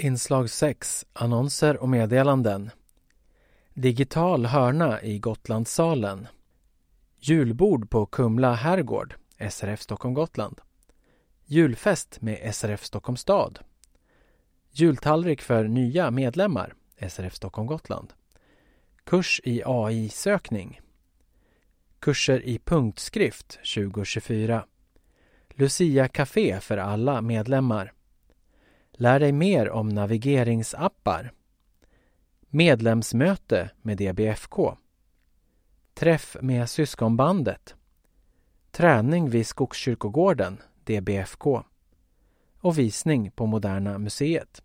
Inslag 6 Annonser och meddelanden. Digital hörna i Gotlandssalen. Julbord på Kumla herrgård, SRF Stockholm Gotland. Julfest med SRF Stockholm stad. Jultallrik för nya medlemmar, SRF Stockholm Gotland. Kurs i AI-sökning Kurser i punktskrift 2024 Lucia Café för alla medlemmar. Lär dig mer om navigeringsappar. Medlemsmöte med DBFK. Träff med syskonbandet. Träning vid Skogskyrkogården, DBFK. Och visning på Moderna Museet.